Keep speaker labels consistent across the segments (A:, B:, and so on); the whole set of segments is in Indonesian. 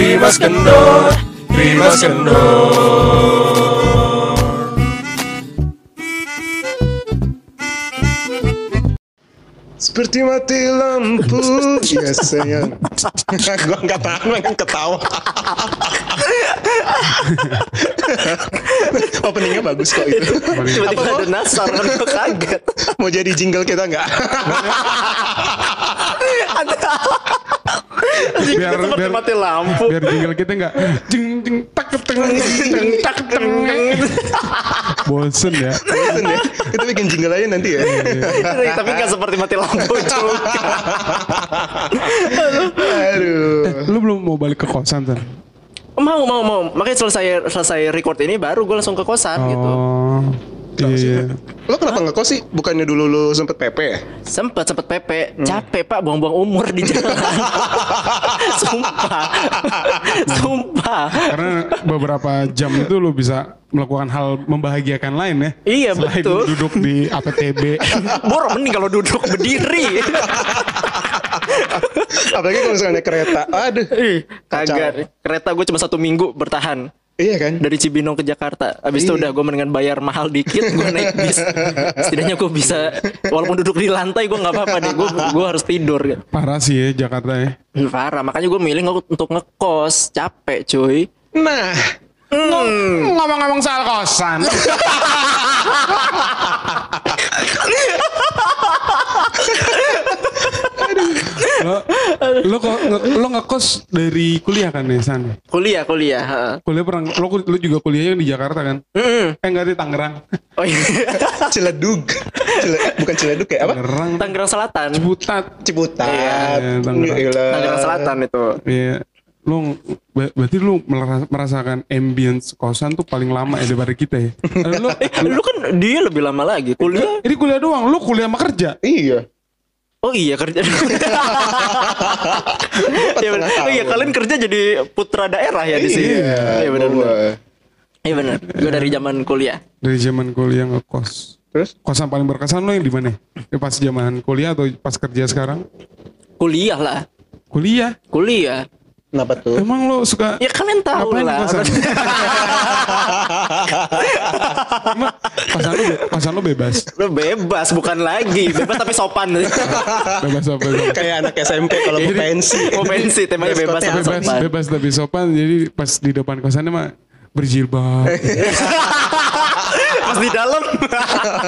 A: Rimas Kendor, Rimas Kendor.
B: Seperti mati lampu Iya sayang Gue gak tahan pengen ketawa Openingnya bagus kok itu
C: Tiba-tiba ada nasar kan kaget.
B: Mau jadi jingle kita gak?
D: biar biar
C: mati lampu.
D: biar jingle kita nggak jeng jeng tak teng jeng tak teng bosen ya
B: Bosen ya Kita bikin jingle aja nanti ya
C: Tapi gak seperti mati lampu juga.
B: Aduh
D: lu belum mau balik ke kosan kan
C: Mau, mau, mau. Makanya selesai selesai record ini baru gue langsung ke kosan gitu.
D: Iya
B: Lo kenapa ngekos sih? Bukannya dulu lu sempet PP ya?
C: Sempet sempet pepe, capek pak buang-buang umur di jalan. Sumpah, sumpah.
D: karena beberapa jam itu lu bisa melakukan hal membahagiakan lain ya
C: Iya,
D: selain
C: betul.
D: duduk di APTB
C: Bor mending kalau duduk berdiri.
B: Apalagi kalau misalnya kereta Aduh
C: Ih, kagak. Kereta gue cuma satu minggu bertahan.
B: Iya kan?
C: Dari Cibinong ke Jakarta. Abis itu
B: Iya.
C: udah gue mendingan bayar mahal dikit, gue naik bis. Setidaknya gue bisa, walaupun duduk di lantai gue nggak apa-apa deh. Gue gue harus tidur.
D: parah sih ya Jakarta ya
C: Parah, makanya gue milih untuk ngekos. Capek cuy.
B: Nah
D: ngomong-ngomong soal kosan lo lo kok lo ngekos dari kuliah kan ya San
C: Kuliah, kuliah. ha.
D: kuliah pernah lo, lo juga kuliahnya di Jakarta kan
C: Mm-mm.
D: eh enggak di Tangerang
C: Oh iya.
B: Ciledug Cile- Bukan Ciledug ya apa?
D: Tangerang
C: Tangerang Selatan.
D: Ciputat
B: Ciputat
D: Iya, Tangerang.
B: Gila.
C: Tangerang Selatan itu.
D: Iya. Lu ber- berarti lu merasa- merasakan ambience kosan tuh paling lama ya daripada kita ya. Eh, lu,
C: Eh, lu kan dia lebih lama lagi kuliah.
D: ini kuliah doang, lu kuliah sama kerja.
B: Iya
C: Oh iya kerja. Iya bener.
B: setengah
C: Oh iya kalian kerja jadi putra daerah ya di sini.
B: Iya
C: Iya benar
B: gua.
C: benar. Iya benar. Gue dari zaman kuliah.
D: Dari zaman kuliah ngekos.
B: Terus?
D: Kosan paling berkesan lo yang di mana? Ya, pas zaman kuliah atau pas kerja sekarang?
C: Kuliah lah.
D: Kuliah.
C: Kuliah.
B: Kenapa tuh?
D: Emang lo suka
C: Ya kalian tahu
D: ngapain
C: lah.
D: Emang kosan lo, kosan lo bebas.
C: Lu bebas bukan lagi. Bebas tapi sopan.
D: Bebas apa? Bebas,
B: Kayak anak SMP kalau mau pensi
C: Mau pensi temanya bebas
D: bebas,
C: sopan.
D: bebas tapi sopan. Jadi pas di depan kosannya mah berjilbab.
C: Pas di dalam.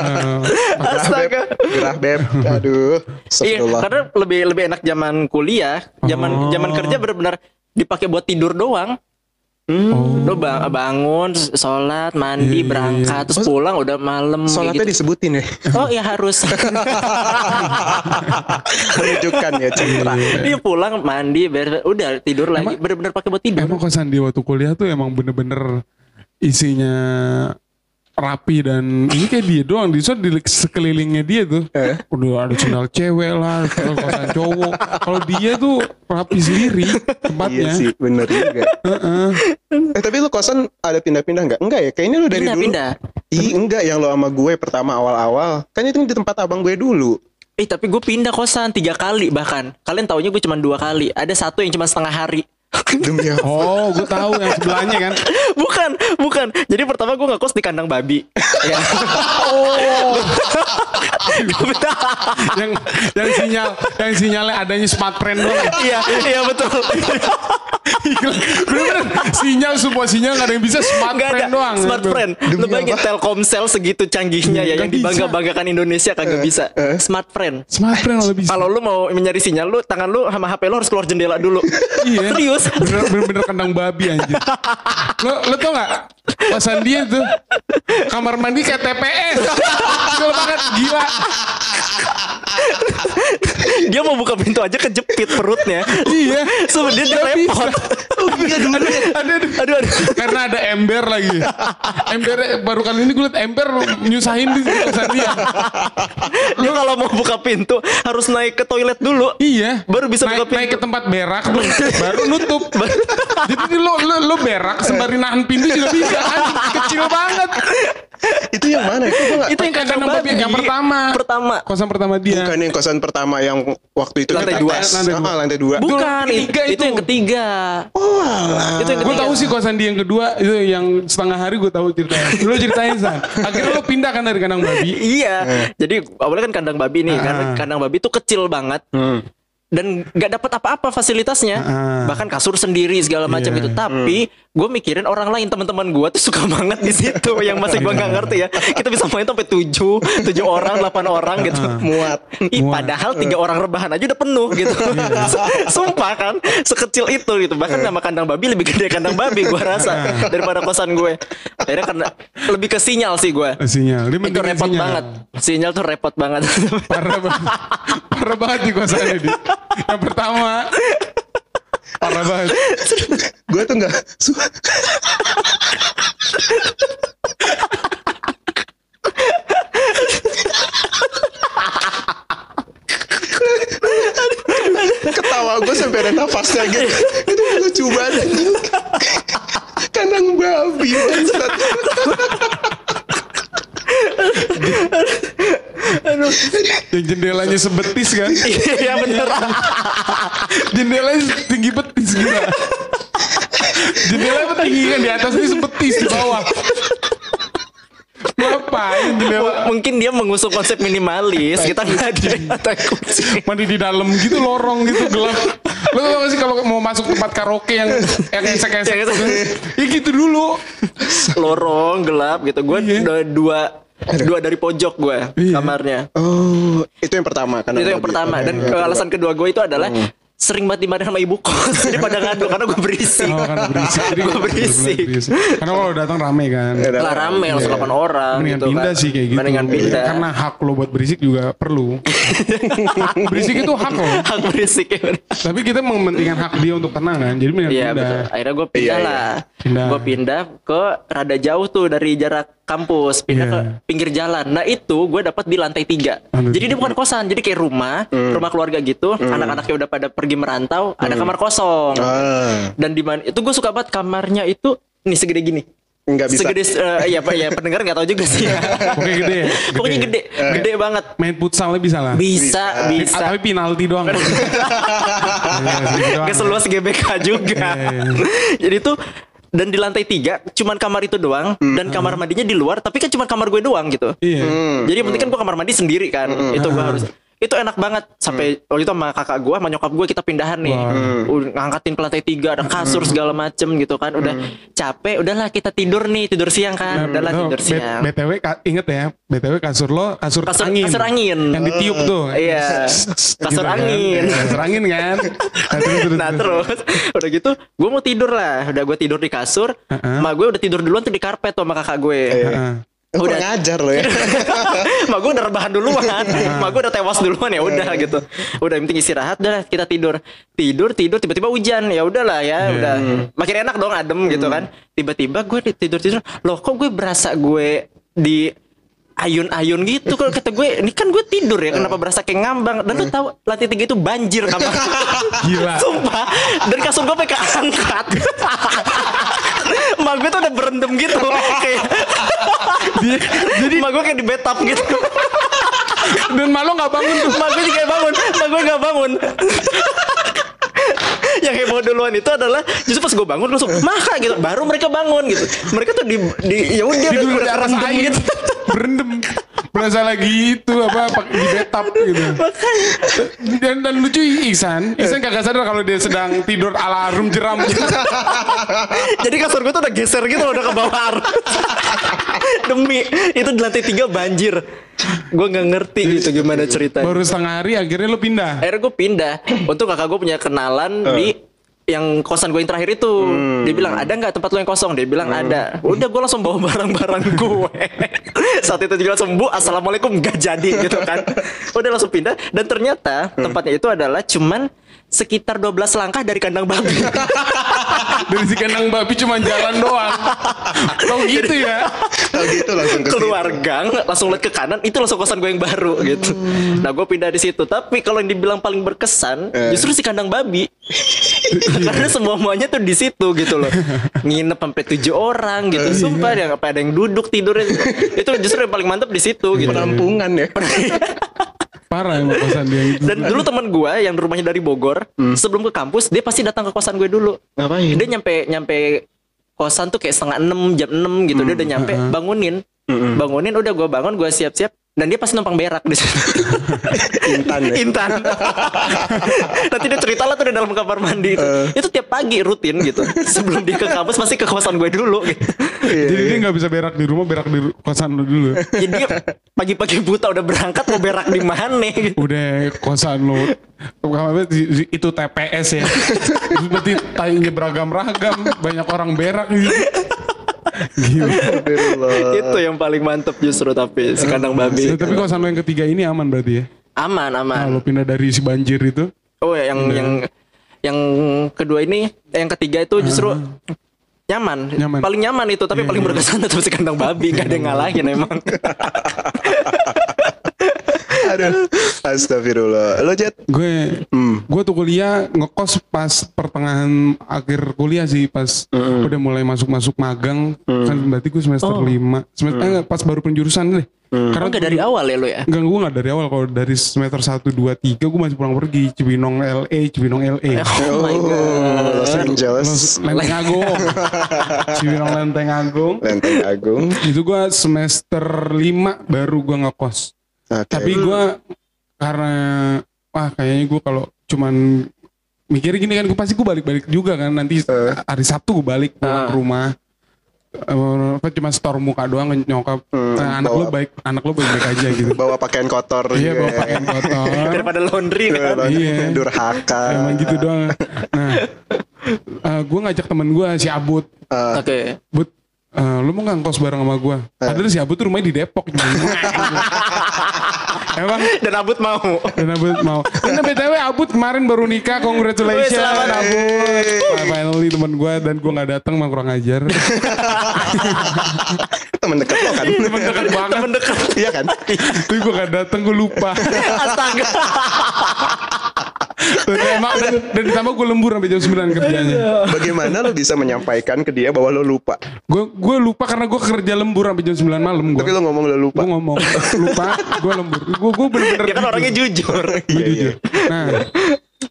C: Astaga.
B: Gerah beb Aduh
C: Iya, karena lebih lebih enak zaman kuliah, zaman
D: Oh.
C: zaman kerja benar-benar dipakai buat tidur doang.
D: oh.
C: Lo bang bangun, sholat, mandi,
D: Iya, iya,
C: berangkat, terus pulang udah malam.
B: Sholatnya
C: gitu.
B: disebutin ya
C: Oh iya harus.
B: Menunjukkan ya citra
C: Dia pulang mandi, beres, udah tidur lagi. Bener-bener pakai buat tidur.
D: Emang kosan di waktu kuliah tuh emang bener-bener isinya rapi dan ini kayak dia doang di sana di sekelilingnya dia tuh
B: Eh?
D: udah ada sendal cewek lah kosan cowok kalau dia tuh rapi sendiri
B: Iya
D: tempatnya
B: sih bener juga
D: Heeh.
B: Eh tapi lu kosan ada pindah-pindah nggak? Enggak ya kayaknya lu dari dulu
C: Pindah-pindah.
B: Ih enggak yang lo sama gue pertama awal-awal Kan itu di tempat abang gue dulu
C: Eh tapi gue pindah kosan tiga kali bahkan. Kalian taunya gue cuma dua kali. Ada satu yang cuma setengah hari.
B: Demi apa?
D: oh gue tahu yang sebelahnya kan
C: bukan, bukan. Jadi pertama gue ngekos di kandang babi. ya.
D: yang yang sinyal yang sinyalnya adanya smart friend doang
C: Iya, iya betul.
D: bener-bener sinyal semua sinyal nggak ada yang bisa smart
C: Gak ada
D: friend doang
C: smart friend. Lu bayangin Telkomsel segitu canggihnya ya yang dibangga-banggakan Indonesia kagak bisa. Smart friend.
D: smart friend kalau bisa
C: Kalau lu mau mencari sinyal lu tangan lu sama HP lu harus keluar jendela dulu.
D: Iya.
C: Serius?
D: Bener, bener, kandang babi anjir. Lo, lo tau gak? Pasan dia tuh. Kamar mandi kayak TPS. Gila banget. Gila.
C: Dia mau buka pintu aja kejepit perutnya.
D: Iya.
C: Sebenarnya dia repot.
D: bisa.
B: Iya dulu
D: Ada, ada,
C: Aduh, aduh.
D: Karena ada ember lagi. Ember baru kali ini gue liat ember nyusahin di kosan dia.
C: Dia kalau mau buka pintu harus naik ke toilet dulu.
D: Iya.
C: Baru bisa
D: naik,
C: buka pintu.
D: naik ke tempat berak tuh, baru nutup. Jadi lo, lo, lo berak sembari nahan pintu juga bisa. Kecil banget.
B: Itu yang mana? Itu gua
C: itu yang kandang
D: babi yang pertama.
C: pertama
D: Kosan pertama dia.
B: Bukan yang kosan pertama yang waktu itu
C: Lantai
B: kita
C: dua.
B: tes.
D: Lantai dua.
B: Ah, lantai dua.
C: bukan itu, yang ketiga
B: Oh, alah.
C: itu yang
D: Gue tahu sih kosan dia yang kedua itu yang setengah hari gue tahu ceritanya. Lu ceritain san. Akhirnya lu pindah kan dari kandang babi.
C: Iya, jadi awalnya kan kandang babi nih, kan
D: Ah.
C: kandang babi itu kecil banget dan nggak dapat apa-apa fasilitasnya,
D: Ah.
C: bahkan kasur sendiri segala macam
D: Iya.
C: itu. Tapi gue mikirin orang lain teman-teman gue tuh suka banget di situ, yang masih gue nggak ngerti ya. Kita bisa main sampai tujuh, tujuh orang, delapan orang gitu.
B: muat.
C: Ih,
D: Muat.
C: padahal tiga orang rebahan aja udah penuh gitu. Sumpah kan, sekecil itu gitu. Bahkan nama kandang babi lebih gede kandang babi gue rasa daripada kosan gue. Akhirnya karena lebih ke sinyal sih gue.
D: Sinyal. Dia
C: Itu repot
D: sinyal.
C: banget. Sinyal tuh repot banget.
D: Parah banget. Parah banget di kosannya dia. Yang pertama. Parah banget.
B: Gue tuh nggak su- Ketawa gue sampai ada nafasnya gitu. Itu lucu banget. Kandang babi bangsat.
D: Yang jendelanya sebetis kan.
C: Iya bener.
D: Jendelanya tinggi betis gila. Jendelanya tinggi kan di atas ini sebetis di bawah. Ngapain jendela?
C: Mungkin dia mengusung konsep minimalis. Kita nggak ada kucing.
D: Mandi di dalam gitu lorong gitu gelap. Lo tau gak sih kalau mau masuk tempat karaoke yang yang esek-esek
C: Yang esek.
D: Ya gitu dulu.
C: Lorong gelap gitu. Gue
D: Iya.
C: udah dua dua dari pojok gue
D: Iya.
C: kamarnya.
B: Oh, itu yang pertama kan?
C: Itu yang pertama. Dan alasan kedua gue itu adalah sering banget dimarahin sama ibu kos. Jadi pada ngadu karena gue berisik.
D: Oh kan berisik. Jadi
C: Gue berisik.
D: Karena kalau datang rame kan.
C: Lah rame langsung 8 orang
D: Mendingan
C: gitu
D: pindah
C: kan.
D: sih kayak gitu.
C: Mendingan pindah.
D: Karena hak lo buat berisik juga perlu. berisik itu hak lo.
C: Hak berisik ya.
D: Tapi kita mementingkan hak dia untuk tenang kan. Jadi mendingan
C: Iya
D: pindah.
C: betul. Akhirnya gue pindah
B: Iya, iya.
C: lah. Gue pindah ke rada jauh tuh dari jarak kampus. Pindah
D: Iya.
C: ke pinggir jalan. Nah itu gue dapat di lantai tiga.
D: Lantai
C: Jadi dia bukan kosan. Jadi kayak rumah, rumah keluarga gitu. Anak-anaknya udah pada pergi merantau. Ada kamar kosong.
B: Ah,
C: Dan di mana itu gue suka banget kamarnya itu nih segede gini.
B: nggak bisa.
C: Segede eh, ya Pak ya pendengar nggak tahu juga sih ya.
D: Pokoknya gede ya? Gede.
C: Pokoknya gede, gede banget.
D: Main futsalnya bisa lah.
C: Bisa,
D: Ah,
C: bisa.
D: tapi penalti doang. Iya, segitu doang.
C: Gak seluas GBK juga.
D: Iya,
C: Jadi tuh dan di lantai tiga cuman kamar itu doang dan kamar mandinya di luar tapi kan cuma kamar gue doang gitu.
D: Iya.
C: Jadi yang penting kan gue kamar mandi sendiri kan. Itu gue harus itu enak banget sampai waktu itu sama kakak gue sama nyokap gue kita pindahan nih
D: Wah.
C: udah ngangkatin ke lantai tiga ada kasur segala macem gitu kan udah capek udahlah kita tidur nih tidur siang kan udahlah tidur
D: B-
C: siang
D: BTW ka- inget ya, BTW kasur lo kasur,
C: Kasur-
D: angin.
C: kasur angin.
D: Yang ditiup tuh.
C: Iya.
D: Gitu
C: Kasur
D: kan.
C: angin.
D: Iya, Kasur angin kan. Nah, terus,
C: Nah udah gitu gue mau tidur lah udah gue tidur di kasur
D: Heeh.
C: mak gue udah tidur duluan tuh di karpet tuh sama kakak gue Udah.
B: kurang ajar lo ya.
C: mak gue udah rebahan duluan. Mak gue udah tewas duluan ya udah gitu. Udah yang penting istirahat udah kita tidur. Tidur tidur tiba-tiba hujan. Ya udahlah ya udah. Makin enak dong adem gitu kan. Tiba-tiba gue tidur tidur. Loh kok gue berasa gue di ayun-ayun gitu? Kalau kata gue ini kan gue tidur ya kenapa berasa kayak ngambang? Dan lu tahu lantai tiga itu banjir kamar
D: Gila.
C: sumpah. Dari kasur gue pakai angkat Mak gue tuh udah berendam gitu. Kayak jadi mak gue kayak di bathtub gitu
D: Dan malu nggak bangun tuh.
C: mak gue juga kayak bangun mak gue gak bangun yang heboh duluan itu adalah justru pas gue bangun langsung maka gitu baru mereka bangun gitu mereka tuh di, di ya udah
D: di atas air.
C: gitu
D: Berendam. Berasa lagi itu apa pak- di bathtub gitu. Dan dan lucu Ihsan, Ihsan kagak sadar kalau dia sedang tidur alarm jeram.
C: jadi kasur gue tuh udah geser gitu loh, udah ke bawah arus. demi itu di lantai tiga banjir gue nggak ngerti gitu gimana ceritanya
D: Baru setengah hari akhirnya lu pindah.
C: akhirnya gue pindah untuk kakak gue punya kenalan di yang kosan gue yang terakhir itu. Dia bilang ada nggak tempat lo yang kosong? Dia bilang ada. Udah gue langsung bawa barang-barang gue saat itu juga langsung bu assalamualaikum nggak jadi gitu kan. Udah langsung pindah. Dan ternyata tempatnya itu adalah cuman sekitar 12 langkah dari kandang babi.
D: Dari si kandang babi cuma jalan doang. Tau gitu ya.
B: Kalau gitu langsung ke
C: keluar gang langsung lihat ke kanan itu langsung kosan gue yang baru gitu. Nah gue pindah di situ. Tapi kalau yang dibilang paling berkesan justru si kandang babi karena semua muanya tuh di situ gitu loh. Nginep sampai tujuh orang gitu. Sumpah ya apa ada yang duduk tidur itu justru yang paling mantap di situ gitu.
B: Penampungan ya.
D: Parah emang kosan dia gitu.
C: dan dulu teman gue yang rumahnya dari Bogor sebelum ke kampus dia pasti datang ke kosan gue dulu.
B: Ngapain?
C: dia nyampe nyampe kosan tuh kayak setengah enam jam enam gitu. Dia udah nyampe bangunin. Bangunin udah gue bangun gue siap-siap dan dia pasti numpang berak di situ
B: Intan ya.
C: Intan nanti dia cerita lah tuh di dalam kamar mandi itu itu tiap pagi rutin gitu sebelum dia ke kampus pasti ke kosan gue dulu gitu.
D: Jadi dia nggak bisa berak di rumah, berak di kosan lu dulu.
C: jadi pagi-pagi buta udah berangkat mau berak di mana gitu
D: Udah kosan lu itu TPS ya. Berarti tainya beragam-ragam, banyak orang berak gitu.
C: Itu yang paling mantep justru tapi si kandang babi
D: Tapi kosan lu yang ketiga ini aman berarti ya.
C: aman aman
D: Kalau pindah dari si banjir itu.
C: Oh ya, yang yang yang kedua ini, eh, yang ketiga itu justru nyaman.
D: Nyaman.
C: paling nyaman itu, tapi paling berkesan tetap si kandang babi, gak ada yang ngalahin emang.
B: Aduh. Astagfirullah. Lo Jet?
D: Gue. Gue tuh kuliah ngekos pas pertengahan akhir kuliah sih pas udah mulai masuk-masuk magang. Kan berarti gue semester lima. Semester eh, enggak, pas baru penjurusan deh. Karena
C: Oh, gak dari awal ya lo ya?
D: Enggak, gue gak dari awal. Kalau dari semester 1, 2, 3 Gue masih pulang pergi. Cibinong LA Cibinong LA
C: Oh my god.
B: Los Angeles.
D: Lenteng Agung. Cibinong Lenteng Agung.
B: Lenteng Agung.
D: Itu gue semester 5 Baru gue ngekos.
B: Oke.
D: Tapi gue Karena Wah kayaknya gue kalau Cuman Mikirnya gini kan gue Pasti gue balik-balik juga kan Nanti hari Sabtu gue balik pulang ke rumah Eh, apa cuma store muka doang nyokap Nah, anak
B: bawa-
D: lo baik anak lo baik baik aja gitu
B: bawa pakaian kotor
D: iya bawa
B: ya.
D: pakaian kotor
C: Daripada laundry kan.
D: Iya.
B: Durhaka.
D: Emang gitu doang. Nah, gue ngajak temen gue si Abut.
B: Eh,
C: Oke.
D: But, eh, lu mau nggak ngkos bareng sama gue? Padahal si Abut tuh rumahnya di Depok. Emang
C: Dan Abut mau.
D: dan Abut mau. Dan btw Abut kemarin baru nikah, congratulations
C: Wih, selamat,
D: Abut. Nah, finally temen gue dan gue nggak datang mah kurang ajar.
B: temen dekat lo kan.
D: temen dekat banget.
C: Temen dekat.
B: Iya kan?
D: Tapi gue nggak datang, gue lupa.
C: Astaga.
D: Emang, dan, dan ditambah gue lembur sampai jam 9 kerjanya.
B: Bagaimana lo bisa menyampaikan ke dia bahwa lo lupa?
D: Gue gue lupa karena gue kerja lembur sampai jam 9 malam gue.
B: Tapi lo ngomong lo lupa.
D: gue ngomong lupa gue lembur gue gue bener-bener
C: Dia kan orangnya jujur.
D: Gue jujur nah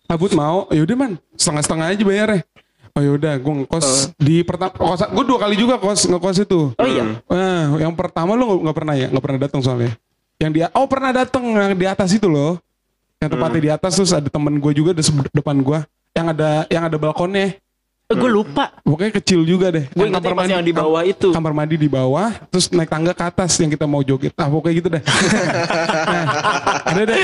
D: Abut mau yaudah man setengah-setengah aja bayarnya oh yaudah gue ngekos di pertama kos gue dua kali juga kos ngekos itu
C: Oh iya.
D: nah yang pertama lo nggak- nggak pernah ya nggak pernah datang soalnya yang dia oh pernah datang yang di atas itu loh yang tempatnya di atas terus ada temen gue juga di depan gue yang ada yang ada balkonnya.
C: Gue lupa.
D: pokoknya kecil juga deh.
C: Gue
D: Yang
C: ingatnya pas yang di bawah itu.
D: kamar mandi di bawah terus naik tangga ke atas yang kita mau joget. Ah pokoknya gitu deh. Nah, ada deh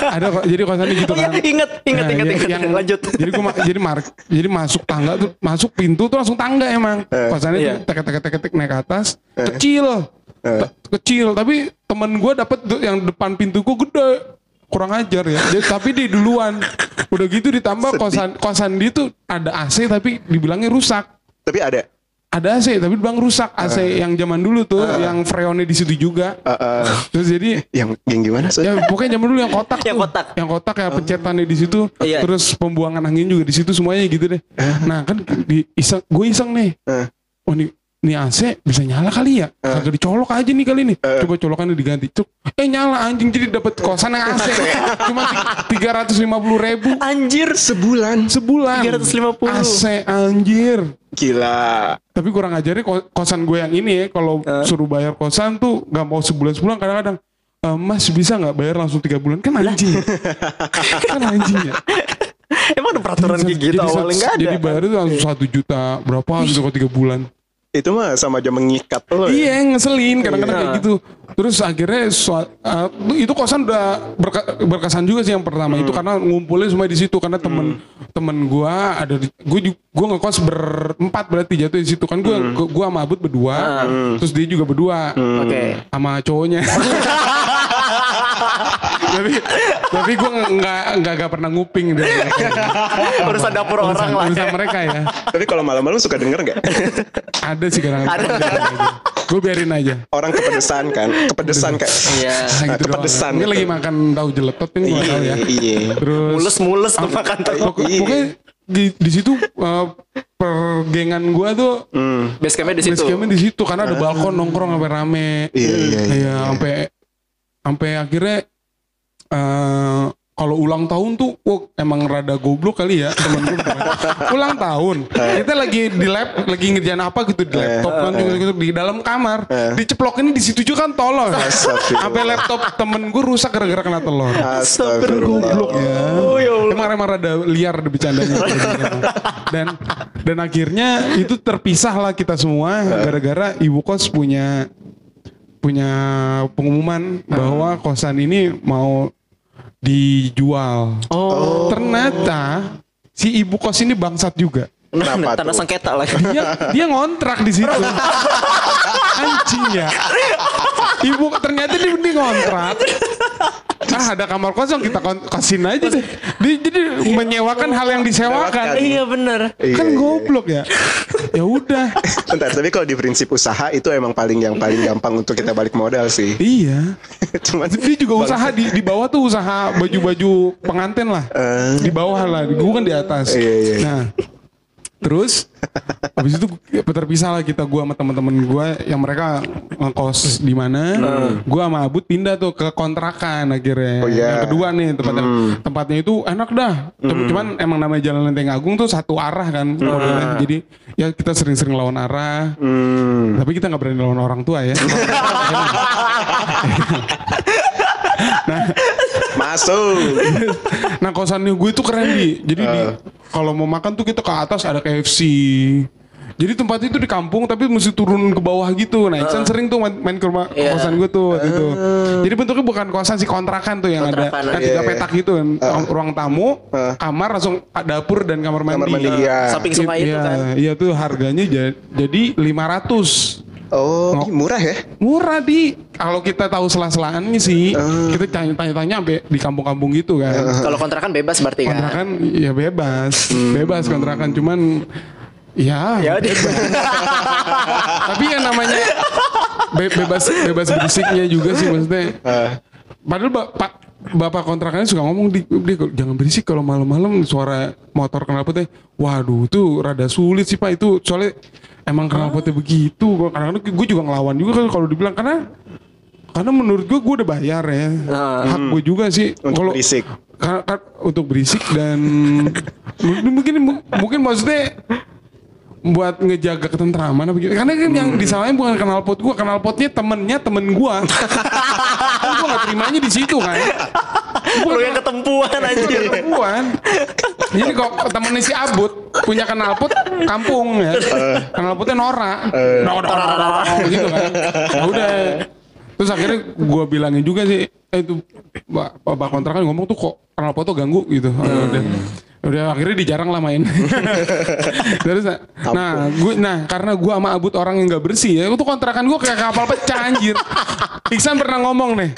D: ada kok jadi kosannya gitu
C: Oh iya,
D: kan.
C: inget, inget,
D: Nah,
C: inget,
D: yang-
C: inget.
D: yang-
C: Lanjut.
D: jadi gua ma- jadi mark jadi masuk tangga tuh masuk pintu tuh langsung tangga emang. Kosannya
C: Iya.
D: tuh tek tek tek tek naik ke atas. Kecil. Te- kecil. Tapi temen gue dapet yang depan pintu gue gede kurang ajar ya. Jadi, tapi di duluan. Udah gitu ditambah kosan kosan dia tuh ada AC tapi dibilangnya rusak.
B: Tapi ada.
D: ada AC tapi bang rusak AC yang zaman dulu tuh yang freonnya di situ juga.
B: Eh, eh,
D: terus jadi
B: yang yang gimana sih?
D: ya pokoknya zaman dulu yang kotak
C: Yang
D: tuh.
C: kotak.
D: yang kotak ya pencetannya di situ.
C: Iya.
D: terus pembuangan angin juga di situ semuanya gitu deh. Nah kan di iseng gue iseng nih.
B: Eh.
D: oh nih nih AC bisa nyala kali ya? Kagak dicolok aja nih kali nih. Coba colokannya diganti. Cuk eh nyala anjing jadi dapat kosan yang AC cuma tiga ratus lima puluh ribu.
C: Anjir.
B: Sebulan.
D: sebulan.
C: 350.
D: AC anjir.
B: Gila.
D: tapi kurang ajarnya ko- kosan gue yang ini ya kalau suruh bayar kosan tuh nggak mau sebulan sebulan kadang-kadang "Eh, mas bisa nggak bayar langsung tiga bulan? Kan anjing. Kan anjing ya.
C: Emang ada peraturan kayak gitu
D: Jadi
C: awalnya
D: satu-
C: nggak ada.
D: jadi bayar itu langsung satu juta berapa gitu kalau tiga bulan
B: Itu mah sama aja mengikat lo. ya.
D: iya ngeselin kadang-kadang kayak gitu. Terus akhirnya sua- eh, itu kosan udah berke- berkesan juga sih yang pertama itu karena ngumpulnya semua di situ karena temen temen gua ada di, gua ju- gua ngekos berempat berarti jatuh di situ kan. Gua gua, gua sama Abud berdua terus dia juga berdua
C: Oke.
D: sama cowoknya tapi tapi gue nggak nggak nggak pernah nguping dari mereka.
C: Urusan dapur orang
D: urusan,
C: lah.
D: urusan mereka ya.
B: Tapi kalau malam-malam suka denger nggak?
D: Ada sih kadang-kadang. Gue biarin aja.
B: Orang kepedesan kan, kepedesan kayak.
C: Iya.
D: Nah,
B: Nah,
D: gitu doang.
B: kepedesan
D: Mungkin
B: itu.
D: lagi makan tahu jeletot kan gue tahu ya.
B: Iya.
D: Terus
C: Mules-mules tuh makan tahu.
B: Iya.
D: pokoknya di, di situ uh, pergengan gua tuh
B: Hmm.
C: Base campnya di situ.
D: base campnya di situ karena ada balkon nongkrong sampai rame.
B: Iya, iya, iya.
D: sampai sampai akhirnya eh kalau ulang tahun tuh wah, emang rada goblok kali ya temen gue ulang tahun. Kita lagi di lab lagi ngerjain apa gitu di laptop kan gitu, di dalam kamar. diceplokin di situ juga kan tolol. Sampai laptop temen gue rusak gara-gara kena telur.
B: Astagfirullah.
D: goblok ya.
C: Oh, ya.
D: Emang emang rada liar di bercandanya. dan dan akhirnya itu terpisah lah kita semua gara-gara ibu kos punya punya pengumuman bahwa kosan ini mau dijual.
C: Oh.
D: Ternyata si ibu kos ini bangsat juga.
B: Kenapa
C: Tanah
B: tuh?
C: sengketa lagi.
D: Dia dia ngontrak di situ. Anjing ya. Ibu ternyata dia, dia ngontrak. Ah ada kamar kosong kita kosin aja deh. Dia, jadi menyewakan hal yang disewakan.
C: Iya bener.
B: Iya,
D: kan
B: iya.
D: goblok ya. Ya udah.
B: Bentar, tapi kalau di prinsip usaha itu emang paling yang paling gampang untuk kita balik modal sih.
D: Iya.
B: Cuman
D: Dia juga usaha di di bawah tuh usaha baju-baju pengantin lah. Di bawah lah. Gue kan di atas.
B: Iya, iya.
D: Nah, terus habis itu terpisah lah kita gua sama teman-teman gua yang mereka ngekos di mana. Gua sama Abud pindah tuh ke kontrakan akhirnya.
B: Oh, iya.
D: Yang kedua nih tempatnya. Tempatnya itu enak dah. Cuma- Cuman emang namanya Jalan Lenteng Agung tuh satu arah kan. modelnya. Jadi ya kita sering-sering lawan arah.
B: hmm,
D: Tapi kita nggak berani lawan orang tua ya.
B: masuk.
D: nah kosannya gue itu keren di. Jadi di kalau mau makan tuh kita ke atas ada KFC. Jadi tempat itu di kampung tapi mesti turun ke bawah gitu. Nah, Iksan sering tuh main, main ke rumah
C: Iya.
D: kosan gue tuh waktu itu. Jadi bentuknya bukan kosan sih kontrakan tuh yang
C: Kontrakan,
D: ada kan
B: iya,
D: tiga
B: iya.
D: petak gitu kan. Ruang tamu,
B: Uh.
D: kamar langsung dapur dan kamar mandi.
B: Kamar mandi iya.
C: Samping sungai itu
D: Iya,
C: kan.
D: Iya tuh harganya ja- jadi 500
B: Oh, murah ya?
D: murah di. Kalau kita tahu sela-selaannya sih kita tanya-tanya sampai di kampung-kampung gitu kan.
C: Kalau kontrakan bebas berarti kan.
D: kontrakan ya bebas. Bebas kontrakan cuman ya
C: Ya
D: tapi yang namanya be- bebas bebas berisiknya juga sih maksudnya. Padahal bapak bapak kontrakannya suka ngomong di dia jangan berisik kalau malam-malam suara motor knalpotnya waduh itu rada sulit sih pak itu soalnya emang knalpotnya begitu kadang-kadang gue juga ngelawan juga kan kalau dibilang karena karena menurut gue gue udah bayar ya hak gue juga sih
B: Untuk
D: kalau
B: berisik.
D: Ka- ka- untuk berisik dan mungkin mungkin maksudnya buat ngejaga ketentraman apa gitu. Karena kan yang disalahin bukan kenal pot gua, kenal potnya temennya temen gua. gua gak terimanya di situ kan.
C: Lu yang ketempuan anjir.
D: Perempuan. Jadi kok temennya si Abut punya kenal pot kampung ya. Kenal potnya Nora. Nora, Nora, Nora, Nora, gitu kan. Ya udah. Terus akhirnya gua bilangin juga sih, eh itu Pak Pak kontrakan ngomong tuh kok kenal pot tuh ganggu gitu. Ya Udah. Akhirnya dijarang lah main. Terus nah, gue nah karena gua sama Abut orang yang nggak bersih ya, itu kontrakan gua kayak kapal pecah anjir. Iksan pernah ngomong nih,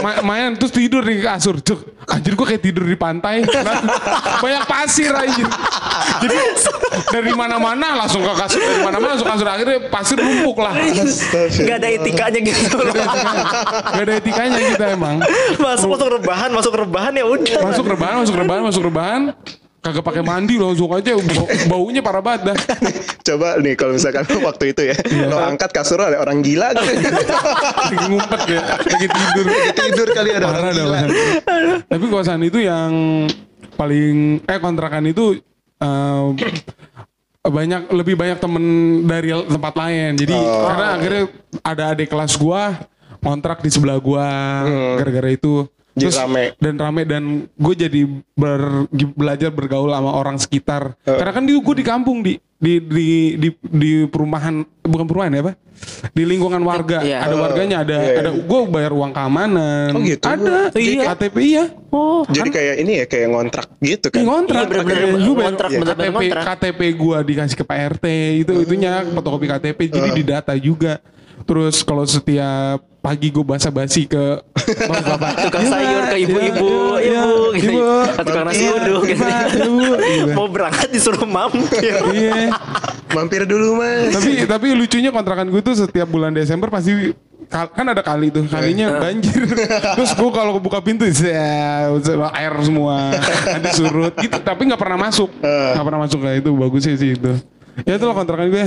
D: ma- main terus tidur di kasur, cuk. Anjir gua kayak tidur di pantai. Nah, banyak pasir anjir. Jadi dari mana-mana langsung ke kasur, dari mana-mana langsung ke kasur akhirnya pasir numpuk lah.
C: Gak ada etikanya gitu loh.
D: Gak ada etikanya kita emang.
C: masuk masuk rebahan, masuk rebahan ya udah.
D: Masuk rebahan, masuk rebahan, masuk rebahan. Kagak pakai mandi langsung aja bau- baunya parah banget dah.
B: Coba nih kalau misalkan waktu itu ya,
D: Iya.
B: lo angkat kasur ada orang gila gitu.
D: Lagi ngumpet ya, lagi tidur.
B: tidur kali ada
D: Parah
B: orang gila.
D: Tapi kosan itu yang paling eh kontrakan itu eh, banyak lebih banyak temen dari tempat lain. Jadi karena akhirnya ada adik kelas gua kontrak di sebelah gua gara-gara itu.
B: Jadi rame.
D: dan rame dan gue jadi ber- belajar bergaul sama orang sekitar. Karena kan di gue di kampung di di di di, di perumahan bukan perumahan ya apa? Di lingkungan warga.
C: Iya.
D: Ada warganya, ada
B: iya,
D: ada gue bayar uang keamanan.
B: Oh, gitu?
D: Ada.
C: Iya.
D: KTP iya.
C: Oh,
B: Jadi kayak ini ya kayak ngontrak gitu kan.
D: Iya ngontrak.
C: Iya, bener-bener
D: Gua bayar-
C: ngontrak,
D: iya.
C: bener-bener
D: KTP
C: ngontrak.
D: KTP gua dikasih ke Pak RT itu itunya fotokopi KTP jadi didata juga. Terus kalau setiap pagi gue basa-basi ke bapak-bapak.
C: tukang sayur ke ibu-ibu,
D: Iya,
C: ibu, gitu.
D: ibu.
C: Tukang nasi
D: Iya,
C: uduk, gitu.
D: Ibu, gitu.
C: Mau berangkat disuruh mampir.
D: Iya.
B: Mampir dulu mas.
D: tapi tapi lucunya kontrakan gue tuh setiap bulan Desember pasti kan ada kali tuh kalinya banjir terus gue kalau buka pintu ya air semua nanti surut gitu tapi nggak pernah masuk nggak pernah masuk kayak itu bagus sih sih itu ya itu loh kontrakan gue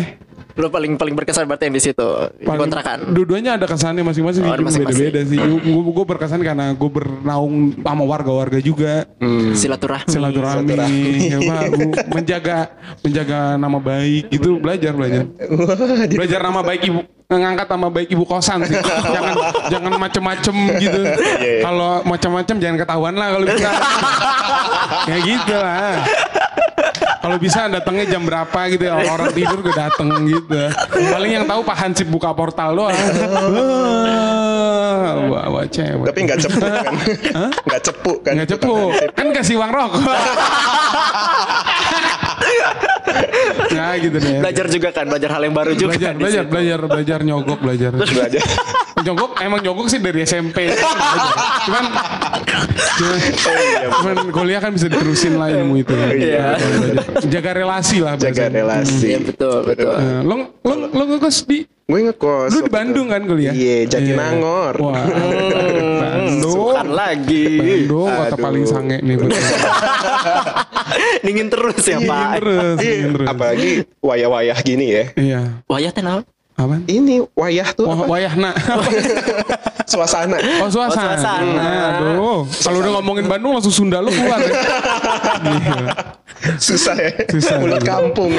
C: Lo paling paling berkesan berarti yang di situ di
D: Paling-
C: kontrakan.
D: Dua-duanya ada kesannya masing-masing
C: Oh, masing-masing.
D: beda-beda sih. Gue gue berkesan karena gue bernaung sama warga-warga juga.
C: Silaturahmi.
D: Silaturahmi, ya, Pak, gua menjaga menjaga nama baik itu belajar belajar. Belajar nama baik ibu ngangkat nama baik ibu kosan sih. jangan jangan macem-macem gitu. Kalau macem-macem jangan ketahuan lah kalau bisa. Kayak gitu lah. Kalau bisa datangnya jam berapa gitu ya orang tidur gue dateng gitu. Paling yang tahu Pak Hansip buka portal doang. Wah, wah, cewek.
B: tapi nggak cepu kan? Nggak cepu kan?
D: Nggak cepu. Kan kasih uang rokok. nah gitu deh.
C: Belajar juga kan, belajar hal yang baru juga.
D: Belajar,
C: di
D: belajar, belajar, belajar nyogok, belajar.
B: Belajar.
D: Nyogok emang nyogok sih dari SMP. cuman cuman, cuman kuliah kan bisa diterusin lah ilmu itu.
C: Iya.
D: Belajar. Jaga relasi lah.
B: Jaga
D: bahasanya.
B: relasi.
C: Iya betul, betul.
D: Nah, lo lo lo ngekos di
B: Gue ngekos.
D: lu di Bandung kan kuliah?
B: Iya, Jatinangor.
D: Wah, Bandung.
C: Sukan lagi.
D: Bandung kota paling sange nih. betul.
C: Dingin terus ya, Pak.
D: Terus,
B: Iya,
D: terus.
B: apalagi wayah-wayah gini ya.
D: Iya.
C: Wayah teh naon?
D: Apa?
B: Ini wayah tuh
D: Wah,
B: apa?
D: wayahna.
B: suasana.
D: Oh suasana.
C: Oh, suasana.
D: Aduh, kalau udah ngomongin Bandung langsung Sunda lu keluar. Ya.
B: Susah ya.
D: Susah.
B: Mulut kampung.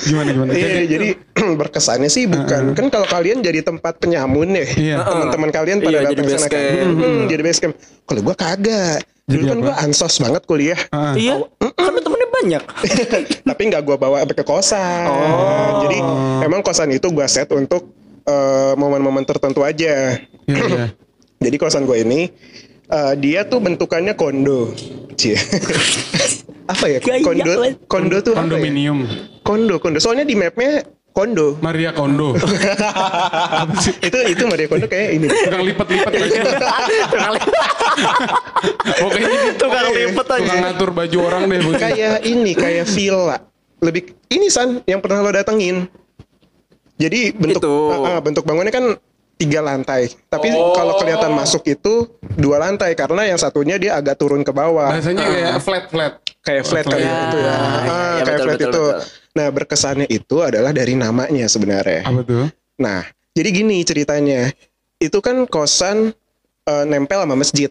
D: Gimana gimana?
B: Iya, jadi berkesannya sih bukan kan kalau kalian jadi tempat penyamun ya,
D: Iya.
B: teman-teman kalian pada
C: Iya,
B: datang
C: jadi
B: ke
C: base
B: sana kan.
C: camp.
B: Hmm, jadi base camp. Kalau gua kagak. Dulu
D: Jadi
B: kan
D: apa?
B: gua ansos banget kuliah.
D: Ah.
C: Iya. Kan lu temennya banyak.
B: Tapi nggak gua bawa ke kosan. Jadi emang kosan itu gua set untuk eh, momen-momen tertentu aja.
D: Iya, iya.
B: Jadi kosan gue ini eh, dia tuh bentukannya kondo. Cie. apa ya?
C: Gaya
B: Kondo kondo tuh apa ya?
D: Kondominium.
B: Kondo, kondo. Soalnya di mapnya kondo.
D: Maria Kondo.
B: itu itu Maria Kondo kayak ini.
D: Tukang lipat-lipat.
C: Tukang li-
D: Pokoknya gitu.
C: Tukang lipet aja.
D: Tukang ngatur baju orang deh.
B: kayak ini kayak villa. Lebih ini san yang pernah lo datengin. Jadi bentuk
C: Itu.
B: Ah, ah, bentuk bangunnya kan tiga lantai. Tapi kalau kelihatan masuk itu dua lantai karena yang satunya dia agak turun ke bawah.
D: Bahasanya kayak flat-flat.
B: kayak flat kali
C: Ya,
B: itu ya. Ah,
C: ya,
B: kayak
C: betul,
B: flat
C: betul,
B: itu.
C: betul.
B: Nah, berkesannya itu adalah dari namanya sebenarnya.
D: Apa tuh?
B: Nah, jadi gini ceritanya. Itu kan kosan eh, nempel sama masjid.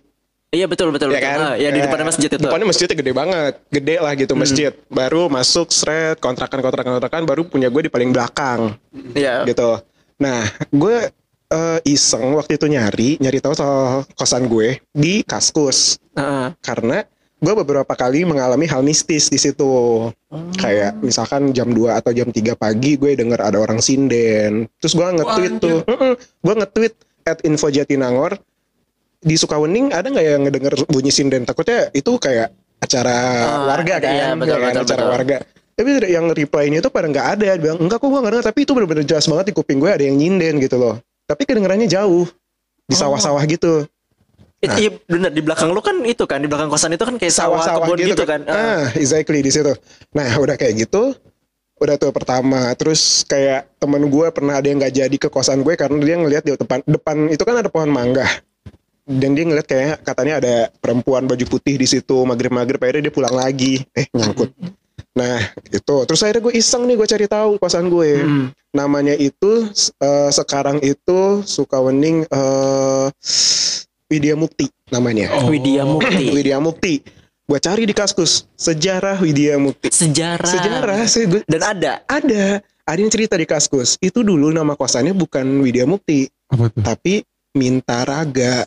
C: Iya betul betul.
B: Ya
C: betul.
B: kan?
C: Ah, ya di depan masjid itu.
B: Depannya masjidnya gede banget. Gede lah gitu masjid. Baru masuk seret kontrakan kontrakan kontrakan baru punya gue di paling belakang
C: Iya.
B: gitu. Nah, gue eh, iseng waktu itu nyari nyari tahu soal kosan gue di Kaskus
C: Heeh.
B: karena gue beberapa kali mengalami hal mistis di situ. Kayak misalkan jam 2 atau jam 3 pagi gue denger ada orang sinden. Terus gue nge-tweet tuh. Gue nge-tweet at info Jatinangor di Sukawening ada nggak yang ngedenger bunyi sinden? Takutnya itu kayak acara
C: Oh,
B: warga kan,
C: iya, betul,
B: ya kan?
C: betul,
B: acara
C: betul.
B: warga. Tapi yang reply-nya itu pada nggak ada. Dia bilang enggak kok gue nggak denger. Tapi itu bener-bener jelas banget di kuping gue ada yang nyinden gitu loh. Tapi kedengerannya jauh di sawah-sawah gitu.
C: It- Iya benar di belakang lu kan itu kan di belakang kosan itu kan kayak sawah,
B: sawah-sawah
C: kebun gitu, kan. Ah.
B: Ah, exactly di situ. Nah, udah kayak gitu, udah tuh pertama. Terus kayak temen gue pernah ada yang nggak jadi ke kosan gue karena dia ngelihat di depan depan itu kan ada pohon mangga. Dan dia ngeliat kayak katanya ada perempuan baju putih di situ maghrib-maghrib akhirnya dia pulang lagi. Eh, nyangkut. Nah, itu. Terus akhirnya gue iseng nih gue cari tahu kosan gue.
C: Hmm.
B: Namanya itu eh, sekarang itu Sukawening eh Widya Mukti namanya.
D: Oh.
C: Widya Mukti.
B: Widya Mukti. Gue cari di Kaskus sejarah Widya Mukti.
C: Sejarah.
B: Sejarah saya gue
C: Dan ada.
B: ada ada yang cerita di Kaskus. Itu dulu nama kosannya bukan Widya Mukti,
D: Apa tuh?
B: tapi Mintaraga.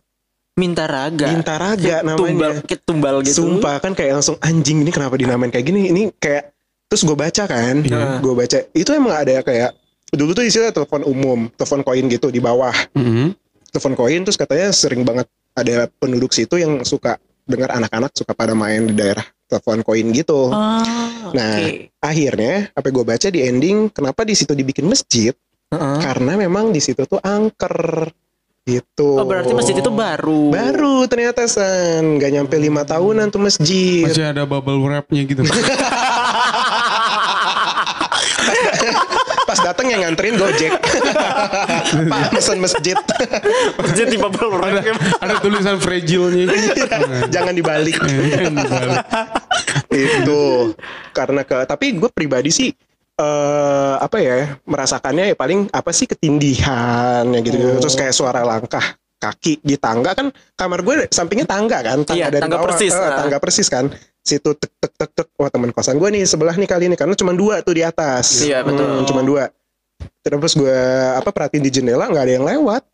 C: Minta raga.
B: Mintaraga
C: Tumbal,
B: namanya.
C: kayak tumbal gitu.
B: Sumpah kan kayak langsung anjing ini kenapa dinamain kayak gini? Ini kayak terus gue baca kan,
C: Iya.
B: gue baca itu emang ada kayak dulu tuh istilah telepon umum, telepon koin gitu di bawah,
D: Mhm.
B: Telepon koin terus katanya sering banget ada penduduk situ yang suka dengar anak-anak suka pada main di daerah telepon koin gitu.
C: Ah,
B: Nah,
C: oke.
B: akhirnya apa gue baca di ending kenapa di situ dibikin masjid karena memang di situ tuh angker gitu.
C: Oh berarti masjid itu baru.
B: baru ternyata san nggak nyampe lima tahunan tuh masjid.
D: Masih ada bubble wrapnya gitu.
B: Pas datang yang nganterin Gojek. Pak pesan masjid.
C: Masjid di bubble wrap.
D: ada tulisan fragile-nya.
B: Jangan dibalik.
D: Iya,
B: itu karena ke tapi gue pribadi sih eh apa ya merasakannya ya paling apa sih ketindihan ya gitu
C: Oh.
B: terus kayak suara langkah kaki di tangga kan kamar gue sampingnya tangga kan tangga
C: Iya,
B: dari
C: tangga
B: bawah
C: persis, ah.
B: tangga persis kan situ tek tek tek tek. Wah teman kosan gue nih sebelah nih kali ini karena cuma dua tuh di atas.
C: Iya, betul.
B: Hmm, cuma dua. Terus gue apa perhatiin di jendela nggak ada yang lewat.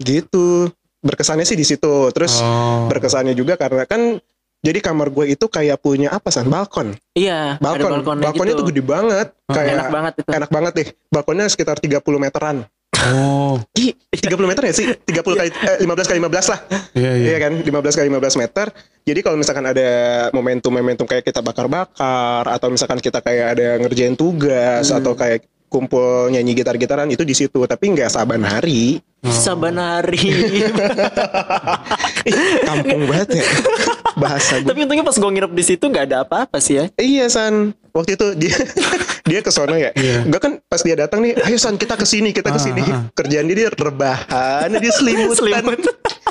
B: Gitu. Berkesannya sih di situ. Terus
D: Oh.
B: berkesannya juga karena kan jadi kamar gue itu kayak punya apa san? Balkon.
C: Iya. ada
B: balkon.
C: balkonnya,
B: balkonnya
C: gitu.
B: tuh gede banget. Kayak
C: Enak banget itu.
B: enak banget deh. Balkonnya sekitar 30 meteran
D: Oh.
B: Ih, 30 meter ya sih 30 kali eh, 15 kali 15 lah
D: Iya, iya.
B: Iya kan 15 kali 15 meter jadi kalau misalkan ada momentum-momentum kayak kita bakar-bakar atau misalkan kita kayak ada ngerjain tugas
C: Hmm.
B: atau kayak kumpul nyanyi gitar-gitaran itu di situ tapi nggak saban hari
C: Saban hari.
B: kampung banget ya bahasa gue
C: Tapi untungnya pas gue nginep di situ nggak ada apa-apa sih ya.
B: Iya San, waktu itu dia dia ke sono ya.
D: Iya.
B: Gue kan pas dia datang nih, ayo San kita ke sini, kita ke sini.
D: Ah, ah.
B: Kerjaan dia, dia rebahan, dia selimutan.
C: Selimut.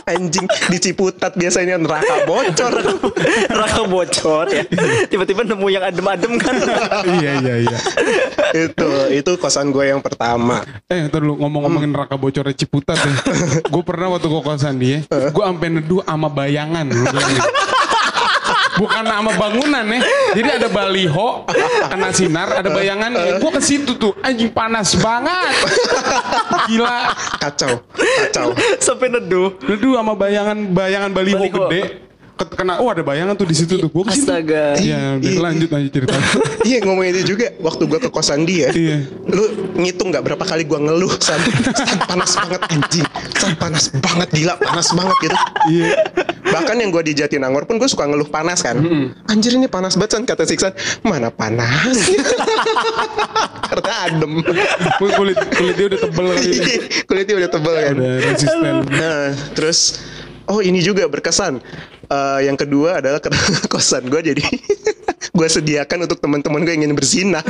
B: Anjing di Ciputat biasanya neraka bocor.
C: Raka bocor ya. Tiba-tiba nemu yang adem-adem kan.
D: Iya, iya, iya.
B: itu itu kosan gue yang pertama.
D: Eh, ntar lu ngomong-ngomongin
B: Hmm.
D: neraka bocornya Ciputat ya. gue pernah waktu ke kosan dia, gue sampai neduh sama bayangan. Bukan sama bangunan ya. Jadi ada baliho, kena sinar, ada bayangannya. Gue ke situ tuh, anjing panas banget. Gila.
B: Kacau, kacau.
C: Sampai neduh.
D: Neduh sama bayangan bayangan baliho,
C: Baliho.
D: gede. Ke- Kena, oh ada bayangan tuh di situ tuh. Gue.
C: Astaga.
D: Iya, udah
B: Iya.
D: lanjut aja cerita.
B: Iya ngomongin itu juga waktu gue ke kosan dia.
D: Iya.
B: Lu ngitung nggak berapa kali gue ngeluh San, San panas banget anjing, San panas banget gila panas banget gitu.
D: Iya.
B: Bahkan yang gue di Jatinangor pun gue suka ngeluh panas kan. Anjir ini panas banget San kata Siksan. Mana panas? Karena adem.
D: Kulit kulit dia udah tebel kali ini.
B: Kulitnya udah tebel kan.
D: Udah resisten.
B: Nah, terus oh ini juga berkesan. Eh, yang kedua adalah kosan gue jadi gue sediakan untuk teman-teman gue yang ingin berzina.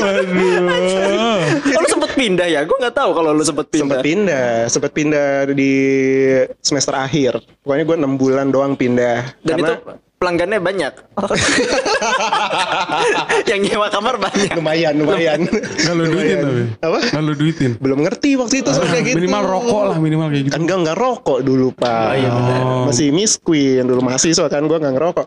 D: Aduh.
C: Lu pindah ya? Gue nggak tahu kalau lu sempet pindah.
B: Sempat pindah, sempat pindah di semester akhir. Pokoknya gue enam bulan doang pindah.
C: Dan
B: Karena
C: itu pelanggannya banyak. yang nyewa kamar banyak.
B: lumayan, lumayan.
D: Nggak lu duitin tapi.
B: Apa?
D: Nggak lu duitin.
B: Belum ngerti waktu itu soal kayak gitu.
D: Minimal rokok lah minimal kayak gitu.
B: Kan gue nggak rokok dulu pak.
C: Oh, iya benar.
B: Masih Miss Queen dulu mahasiswa kan gue nggak ngerokok.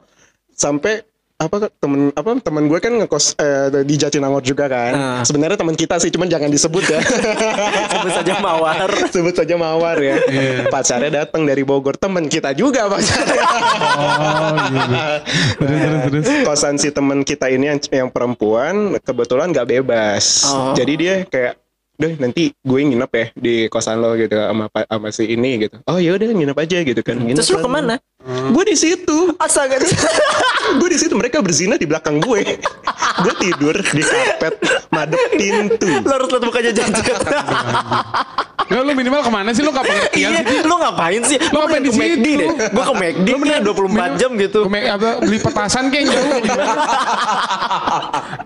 B: Sampai apa temen apa temen gue kan ngekos eh, di Jatinangor juga kan.
C: Ah.
B: Sebenarnya teman kita sih, cuman jangan disebut ya.
C: Sebut saja mawar.
B: Sebut saja mawar ya.
D: Iya.
B: Pacarnya datang dari Bogor, temen kita juga pacarnya.
D: Oh gitu. Terus terus terus.
B: Kosan si temen kita ini yang, yang perempuan kebetulan nggak bebas.
C: Oh.
B: Jadi dia kayak deh nanti gue nginep ya di kosan lo gitu sama sama si ini gitu. Oh ya udah nginep aja gitu kan. Nginep
C: Terus lu
B: lah. Gue di situ.
C: Astaga.
B: gue di situ mereka berzina di belakang gue. gue tidur di karpet madep pintu.
C: lu harus lihat mukanya jajan.
D: Nggak lu minimal ke mana sih lu pengertian
C: Iya,
D: sih?
C: lu ngapain sih?
D: Lu ngapain di
C: ke McD
D: situ?
C: deh. Gua ke McD
D: Lu
C: nih
D: mending
C: 24 jam gitu.
D: Ke Mac- apa, beli petasan kayak jauh gimana?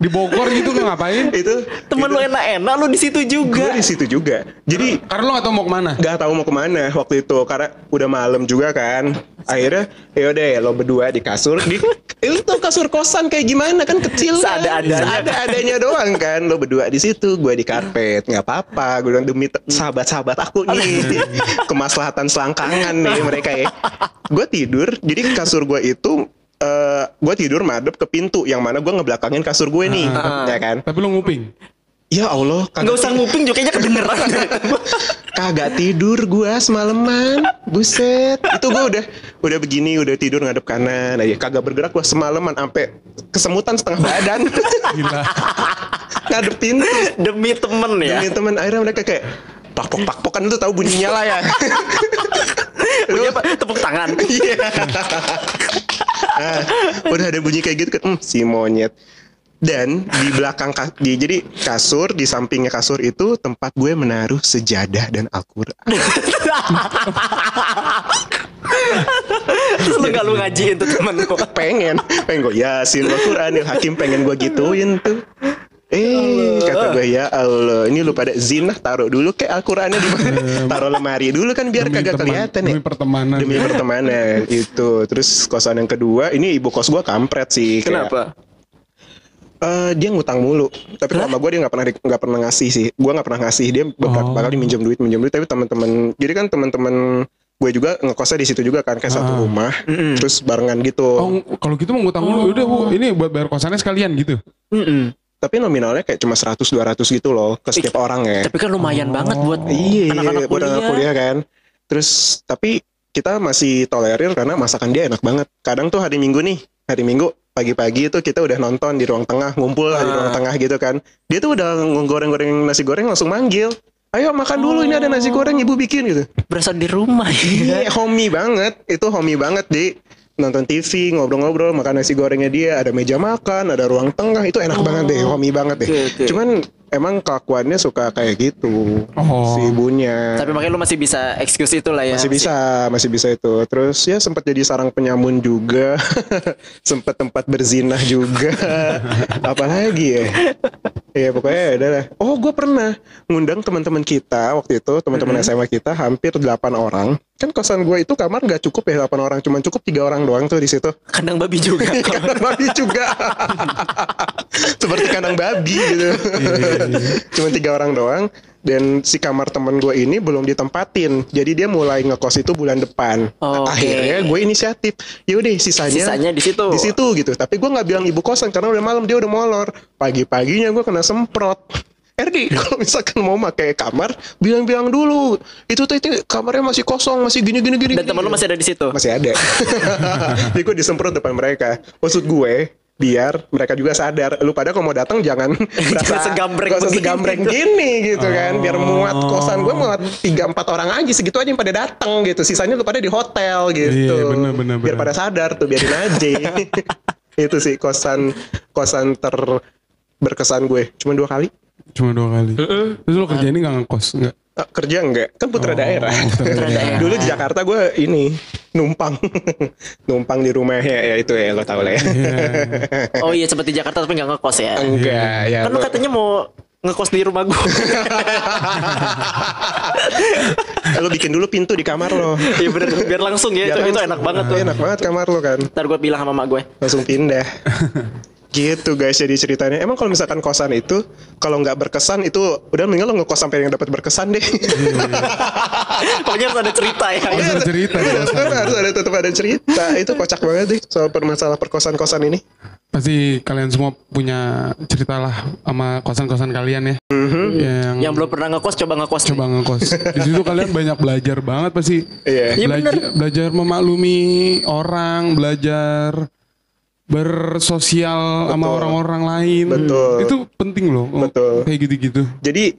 D: Di Bogor gitu lu ngapain?
B: Itu
C: Temen lu enak-enak lu di situ
B: gue
C: juga.
B: di situ juga. Jadi
D: Karena lu gak tau mau ke mana.
B: nggak tahu mau ke mana waktu itu karena udah malam juga kan akhirnya ya udah lo berdua di kasur di lu tau kasur kosan kayak gimana? Kan kecil kan?
C: Seada-adanya.
B: ada adanya doang kan? Lo berdua di situ gue di karpet. Nggak apa-apa gue bilang demi sahabat-sahabat aku nih. Kemaslahatan selangkangan nih mereka ya. Gue tidur jadi kasur gue itu eh gue tidur madep ke pintu yang mana gue ngebelakangin kasur gue nih ya kan?
D: Tapi lu nguping.
B: Ya Allah kagak
C: usah nguping juga kayaknya kedengeran.
B: Kagak tidur gua semalaman. Buset. Itu gua udah udah begini, udah tidur ngadep kanan aja. Kagak bergerak gua semalaman sampai kesemutan setengah badan.
D: Gila.
B: ngadep pintu.
C: Demi temen ya.
B: Demi teman akhirnya mereka kayak pakpok pakpokan itu tahu bunyinya lah ya.
C: Punya apa? Tepuk tangan.
B: Iya. Ah, udah ada bunyi kayak gitu kan. Hmm, si monyet. Dan di belakang ka- di, jadi kasur di sampingnya kasur itu tempat gue menaruh sejadah dan Al-Qur'an.
C: Lu gak lu ngajiin tuh temen lu.
B: pengen, pengen gue yasin Al-Qur'anil Hakim pengen gue gituin tuh. Eh, kata gue ya Allah, ini lu pada zina taruh dulu kayak Al-Qur'annya di mana? taruh lemari dulu kan biar
D: Demi
B: kagak
D: teman-
B: kelihatan ya.
D: demi pertemanan.
B: Demi pertemanan itu. Terus kosan yang kedua, ini ibu kos gue kampret sih. kayak, Eh, dia ngutang mulu. Tapi kalau sama gue dia nggak pernah nggak pernah ngasih sih. Gue nggak pernah ngasih dia beberapa
D: Oh.
B: kali minjem duit minjem duit. Tapi teman-teman, jadi kan teman-teman gue juga ngekosnya di situ juga kan kayak satu
D: Ah.
B: rumah. Terus barengan gitu.
D: Oh, kalau gitu mau ngutang dulu, udah bu, ini buat bayar kosannya sekalian gitu.
C: Mm-mm.
B: Tapi nominalnya kayak cuma 100-200 gitu loh ke setiap orang ya.
C: Tapi kan lumayan banget buat
B: Iya,
C: anak-anak
B: buat anak
C: kuliah.
B: kuliah kan. Terus tapi kita masih tolerir karena masakan dia enak banget. Kadang tuh hari Minggu nih, hari Minggu pagi-pagi itu kita udah nonton di ruang tengah, ngumpul lah di ruang
C: Ah.
B: tengah gitu kan. Dia tuh udah goreng-goreng nasi goreng langsung manggil. Ayo makan dulu ini ada nasi goreng ibu bikin gitu.
C: berasa di rumah ya.
B: Iya, homey banget. Itu homey banget di nonton TV, ngobrol-ngobrol, makan nasi gorengnya dia, ada meja makan, ada ruang tengah, itu enak banget deh, homey banget deh.
C: Oke, oke.
B: Cuman emang kelakuannya suka kayak gitu
D: Oh.
B: si ibunya.
C: Tapi makanya lu masih bisa excuse itu lah ya.
B: masih bisa, masih bisa itu. Terus ya sempat jadi sarang penyamun juga, sempat tempat berzinah juga. Apalagi ya? Ya pokoknya ya udah lah. Oh gue pernah ngundang teman-teman kita waktu itu, teman-teman SMA kita hampir 8 orang. Kan kosan gue itu kamar nggak cukup ya 8 orang, cuman cukup tiga orang doang tuh di situ.
C: Kandang babi juga.
B: kandang babi juga seperti kandang babi gitu cuma tiga orang doang dan si kamar temen gue ini belum ditempatin jadi dia mulai ngekos itu bulan depan
C: Oke.
B: akhirnya gue inisiatif yaudah sisanya
C: Sisanya di situ.
B: di situ gitu tapi gue nggak bilang ibu kosan karena udah malam dia udah molor pagi paginya gue kena semprot Erdi, kalau misalkan mau pakai kamar, bilang-bilang dulu. Itu tuh itu kamarnya masih kosong, masih gini gini gini.
C: Dan teman lu masih ada di situ.
B: masih ada. Jadi gue disemprot depan mereka. Maksud gue biar mereka juga sadar. Lu pada kalau mau datang jangan berasa
C: segambreng
B: gak usah
C: begini.
B: segambreng gini gitu kan. Biar muat kosan. Gue muat tiga empat orang aja segitu aja yang pada datang gitu. Sisanya lu pada di hotel gitu.
D: Iya, bener, bener,
B: biar
D: bener.
B: pada sadar tuh biarin aja. Itu sih kosan kosan ter berkesan gue. Cuma dua kali.
D: Cuma dua kali. Terus lo kerja ini gak ngekos nggak?
B: Ah, kerja enggak kan putra
D: Oh,
B: daerah
D: putra daerah.
B: dulu di Jakarta gue ini numpang numpang di rumahnya ya itu ya lo tau lah ya
C: Oh iya seperti Jakarta tapi nggak ngekos ya.
B: enggak ya
C: Kan lu
B: lo-
C: katanya mau ngekos di rumah gua.
B: lo bikin dulu pintu di kamar lo
C: Iya bener biar langsung ya itu,
B: Biar
C: itu
B: langsung.
C: enak banget tuh.
B: enak banget kamar lo kan
C: Ntar gue bilang sama mak gue.
B: langsung pindah gitu guys jadi ceritanya emang kalau misalkan kosan itu kalau nggak berkesan itu udah mendingan lo ngekos sampai yang dapat berkesan deh
C: Pokoknya harus ada cerita ya.
D: Harus ada cerita kosan.
B: kan harus ada tetap ada cerita itu kocak banget deh soal permasalahan perkosan-kosan ini
D: Pasti kalian semua punya cerita lah sama kosan-kosan kalian ya. Yang
C: Yang belum pernah ngekos coba ngekos.
D: coba ngekos. Di situ kalian banyak belajar banget pasti.
B: iya
C: Iya,
D: belajar memaklumi orang, belajar bersosial sama orang-orang lain.
B: Betul.
D: Itu penting loh.
B: Betul.
D: Kayak gitu-gitu.
B: Jadi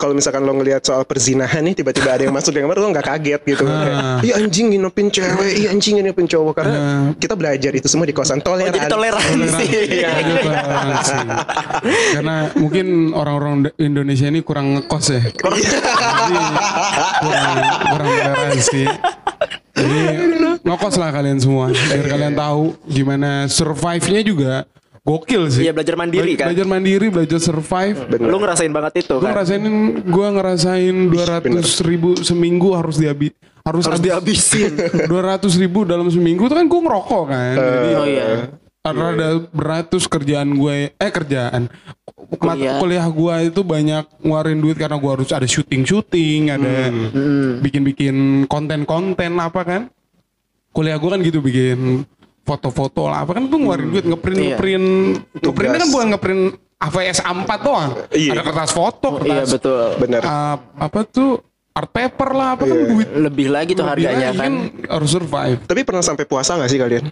B: kalau misalkan lo ngelihat soal perzinahan nih tiba-tiba ada yang masuk di kamar lo nggak kaget gitu. Kayak, iya anjing nginepin cewek iya anjing nginepin cowok karena
D: Ah.
B: kita belajar itu semua di kosan
C: Oh,
B: toleran
C: jadi toleransi.
D: Iya, toleransi. Karena mungkin orang-orang Indonesia ini kurang ngekos ya. Kurang kurang toleransi. Jadi ngekos lah kalian semua biar kalian tahu gimana survive-nya juga gokil sih.
C: Iya, belajar mandiri kan?
D: Belajar mandiri, belajar survive.
C: Lu ngerasain banget itu
D: Gue
C: kan.
D: ngerasain, gue ngerasain 200 ribu seminggu harus dihabis harus,
C: Harus dihabisin.
D: 200 ribu dalam seminggu itu kan gue ngerokok kan. Jadi
C: Oh iya.
D: rada berat terus kerjaan gue eh kerjaan
C: Kuliah.
D: kuliah, kuliah gue itu banyak ngeluarin duit karena gue harus ada syuting syuting ada bikin bikin konten konten apa kan kuliah gue kan gitu bikin foto-foto lah apa kan tuh ngeluarin duit ngeprint
C: Iya.
D: ngeprint ngeprintnya kan bukan ngeprint AVS A4 doang
B: Iya.
D: ada kertas foto
C: Iya
D: kertas
C: betul.
B: benar
D: uh, apa tuh art paper lah apa kan
B: Iya.
D: duit
C: Lebih lagi tuh
D: lebih
C: harganya
D: lagi
C: kan.
D: harus survive
B: tapi pernah sampai puasa nggak sih kalian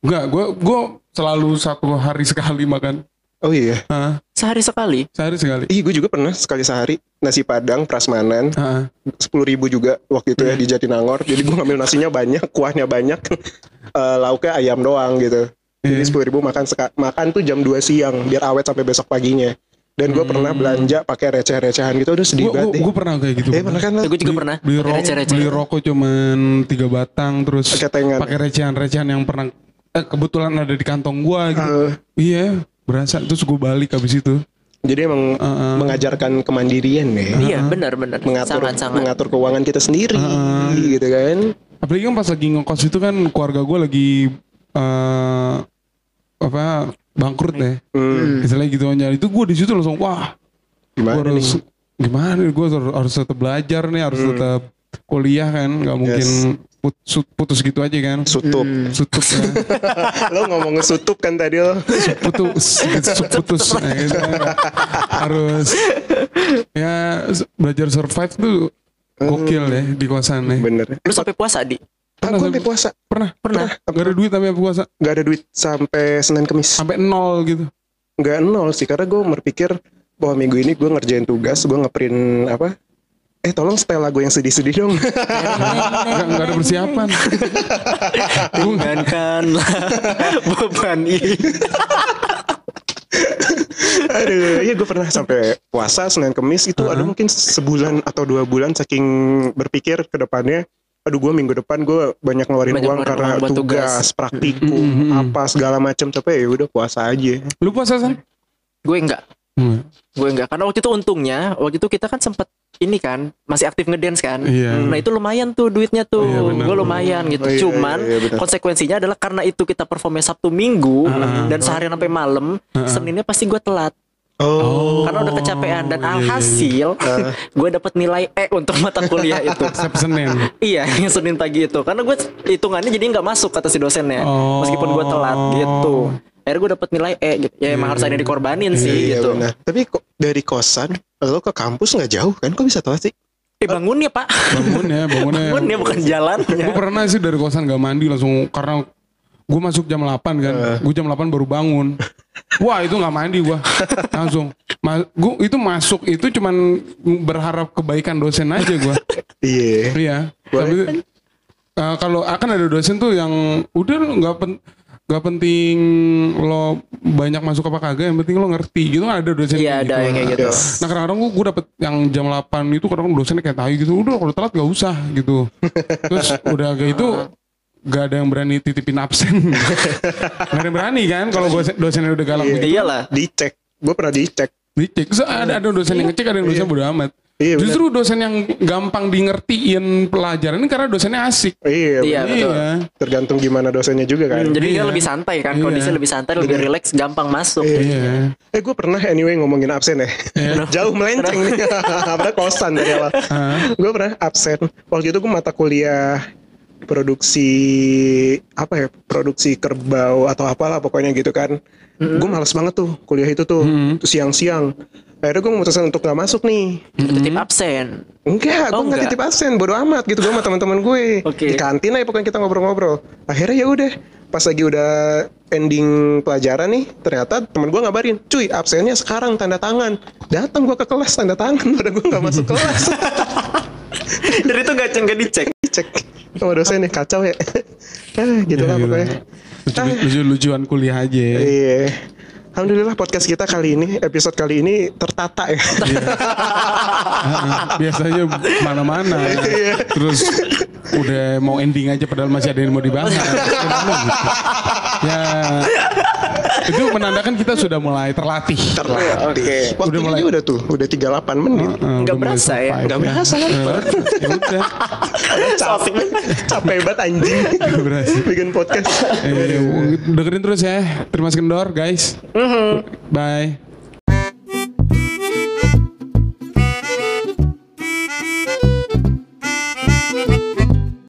D: enggak gue gue selalu satu hari sekali makan
B: oh iya
D: Hah?
C: Sehari sekali.
D: sehari sekali
B: Ih, gue juga pernah sekali sehari nasi padang prasmanan
D: Heeh.
B: sepuluh ribu juga waktu itu ya di Jatinangor. Jadi gue ngambil nasinya banyak, kuahnya banyak, Eh, lauknya ayam doang gitu. Jadi sepuluh ribu makan seka- makan tuh jam 2 siang biar awet sampai besok paginya. Dan gue pernah belanja pakai receh-recehan gitu udah sedih
D: Gue
B: banget
D: gue pernah kayak gitu.
B: Eh pernah kan
C: gue juga pernah
D: beli,
C: pakai
D: ro-
C: receh-receh.
D: beli rokok cuman tiga batang terus pakai recehan-recehan yang pernah eh, kebetulan ada di kantong gua gitu.
B: Eh,
D: Iya, berasa terus gue balik habis itu.
B: jadi emang
D: Heeh.
B: mengajarkan kemandirian deh.
C: Iya benar benar.
B: Mengatur
C: Sangat sangat.
B: mengatur keuangan kita sendiri gitu kan.
D: Apalagi kan pas lagi ngekos itu kan keluarga gue lagi eh apa bangkrut deh.
B: Hmm,
D: Misalnya gitu aja. Itu gue di situ langsung wah,
B: gimana
D: gue harus
B: nih?
D: gimana gue harus, harus tetap belajar nih, harus tetap kuliah kan, nggak mungkin putus, putus gitu aja kan.
B: Sutup.
D: Sutup ya.
B: lo ngomong sutup kan tadi lo.
D: putus gitu, putus Nah, gitu. harus ya belajar survive tuh gokil ya di kosan ya
B: Bener.
C: Lu sampai puasa di?
B: Aku sampai puasa.
D: pernah
C: Pernah.
D: gak ada duit tapi apa puasa
B: Gak ada duit sampai Senin Kemis.
D: sampai nol gitu
B: Gak nol sih karena gue berpikir bahwa minggu ini gue ngerjain tugas, gue ngeprint apa? Eh tolong setel lagu yang sedih-sedih dong.
D: nggak nggak ada persiapan
C: Ringankanlah beban ini.
B: Aduh, iya gue pernah sampai puasa Senin Kemis itu ada mungkin sebulan atau dua bulan saking berpikir ke depannya. Aduh gue minggu depan gue banyak ngeluarin
C: Banyak
B: uang
C: ngeluarin
B: karena
C: uang
B: tugas,
C: tugas.
B: praktikum, apa segala macam. Tapi ya udah puasa aja.
D: lu puasa san
C: Gue enggak.
D: Hmm.
C: Gue enggak. Karena waktu itu untungnya, waktu itu kita kan sempet ini kan masih aktif ngedance kan.
D: Iya.
C: Nah itu lumayan tuh duitnya tuh.
D: Iya,
C: gue lumayan gitu.
B: Oh, iya,
C: Cuman
B: iya, iya,
C: konsekuensinya adalah karena itu kita performnya Sabtu Minggu dan seharian sampai malam, Seninnya pasti gue telat.
B: Oh,
C: Karena udah kecapean dan
D: iya, iya.
C: alhasil gue dapat nilai E untuk mata kuliah itu.
D: Setiap Senin
C: Iya, yang Senin pagi itu. Karena gue hitungannya jadi nggak masuk kata si dosennya.
D: Oh.
C: Meskipun gue telat gitu. Akhirnya gue dapet nilai E gitu. Ya emang harus ada yang dikorbanin sih
B: iya
C: gitu.
B: benar. Tapi kok dari kosan lo ke kampus nggak jauh kan? Kok bisa telat sih?
C: Eh bangun ya pak.
D: bangun ya bangunnya
C: Bangun ya bukan jalannya.
D: gue pernah sih dari kosan gak mandi langsung karena gue masuk jam 8 kan gue jam 8 baru bangun wah itu nggak mandi gue langsung Ma gua itu masuk itu cuman berharap kebaikan dosen aja gue
B: Iya.
D: iya tapi eh, kalau akan ada dosen tuh yang udah nggak pen nggak penting lo banyak masuk apa kagak yang penting lo ngerti gitu kan ada dosen
C: Iya ada yang kayak gitu.
D: Nah kadang-kadang gue, gue dapet yang jam 8 itu kadang dosennya kayak tai gitu. Udah kalau telat gak usah gitu. Terus udah kayak itu gak ada yang berani titipin absen. gak ada yang berani kan kalau dosen, dosennya udah galak begitu.
C: Iyalah.
B: Dicek. Gue pernah dicek.
D: Dicek. Terus ada, ada dosen yang ngecek ada yang dosen bodo amat.
B: Iya.
D: Justru dosen yang gampang di ngertiin pelajaran ini karena dosennya asik.
B: Iya,
C: Iya betul.
D: Iya.
B: tergantung gimana dosennya juga kan.
C: Hmm, jadi dia
D: Iya.
C: lebih santai kan.
D: Iya.
C: Kondisi lebih santai, lebih rileks, gampang masuk.
D: Iya.
B: Eh gue pernah anyway ngomongin absen ya. Jauh melenceng nih. Padahal kosan dari awal. gue pernah absen. Waktu itu gue mata kuliah produksi apa ya produksi kerbau atau apalah pokoknya gitu kan. Gue males banget tuh kuliah itu tuh Tuh siang-siang. Akhirnya gue memutuskan untuk gak masuk nih.
C: Titip absen.
B: Enggak, gue
C: Oh,
B: nggak
C: enggak.
B: titip absen, bodo amat gitu gue sama teman-teman gue
C: Oke.
B: di kantin aja pokoknya kita ngobrol-ngobrol. Akhirnya ya udah, pas lagi udah ending pelajaran nih, ternyata teman gue ngabarin, cuy absennya sekarang tanda tangan. Datang gue ke kelas tanda tangan, pada gue nggak masuk kelas.
C: Dan itu gak nggak dicek.
B: Cek sama dosen nih kacau ya. eh, gitu lah
D: Iya,
B: pokoknya.
D: Lucu, lucu, lucuan kuliah aja.
B: Iya. Alhamdulillah podcast kita kali ini, episode kali ini tertata ya.
D: Ah, Biasanya mana-mana. Terus udah mau ending aja padahal masih ada yang mau dibahas. Gitu? Ya itu menandakan kita sudah mulai terlatih.
B: Terlatih. Waktu
D: Udah
B: ini
D: mulai-
B: udah tuh, udah 38 menit.
C: Nggak
D: udah mulai
C: berasa ya?
D: survive
B: Nggak berasa kan?
D: Ya udah.
B: capek, capek banget anjing.
D: Nggak berasa.
B: Bikin podcast.
D: Eh, dengerin terus ya. Terima kasih kendor guys. Bye.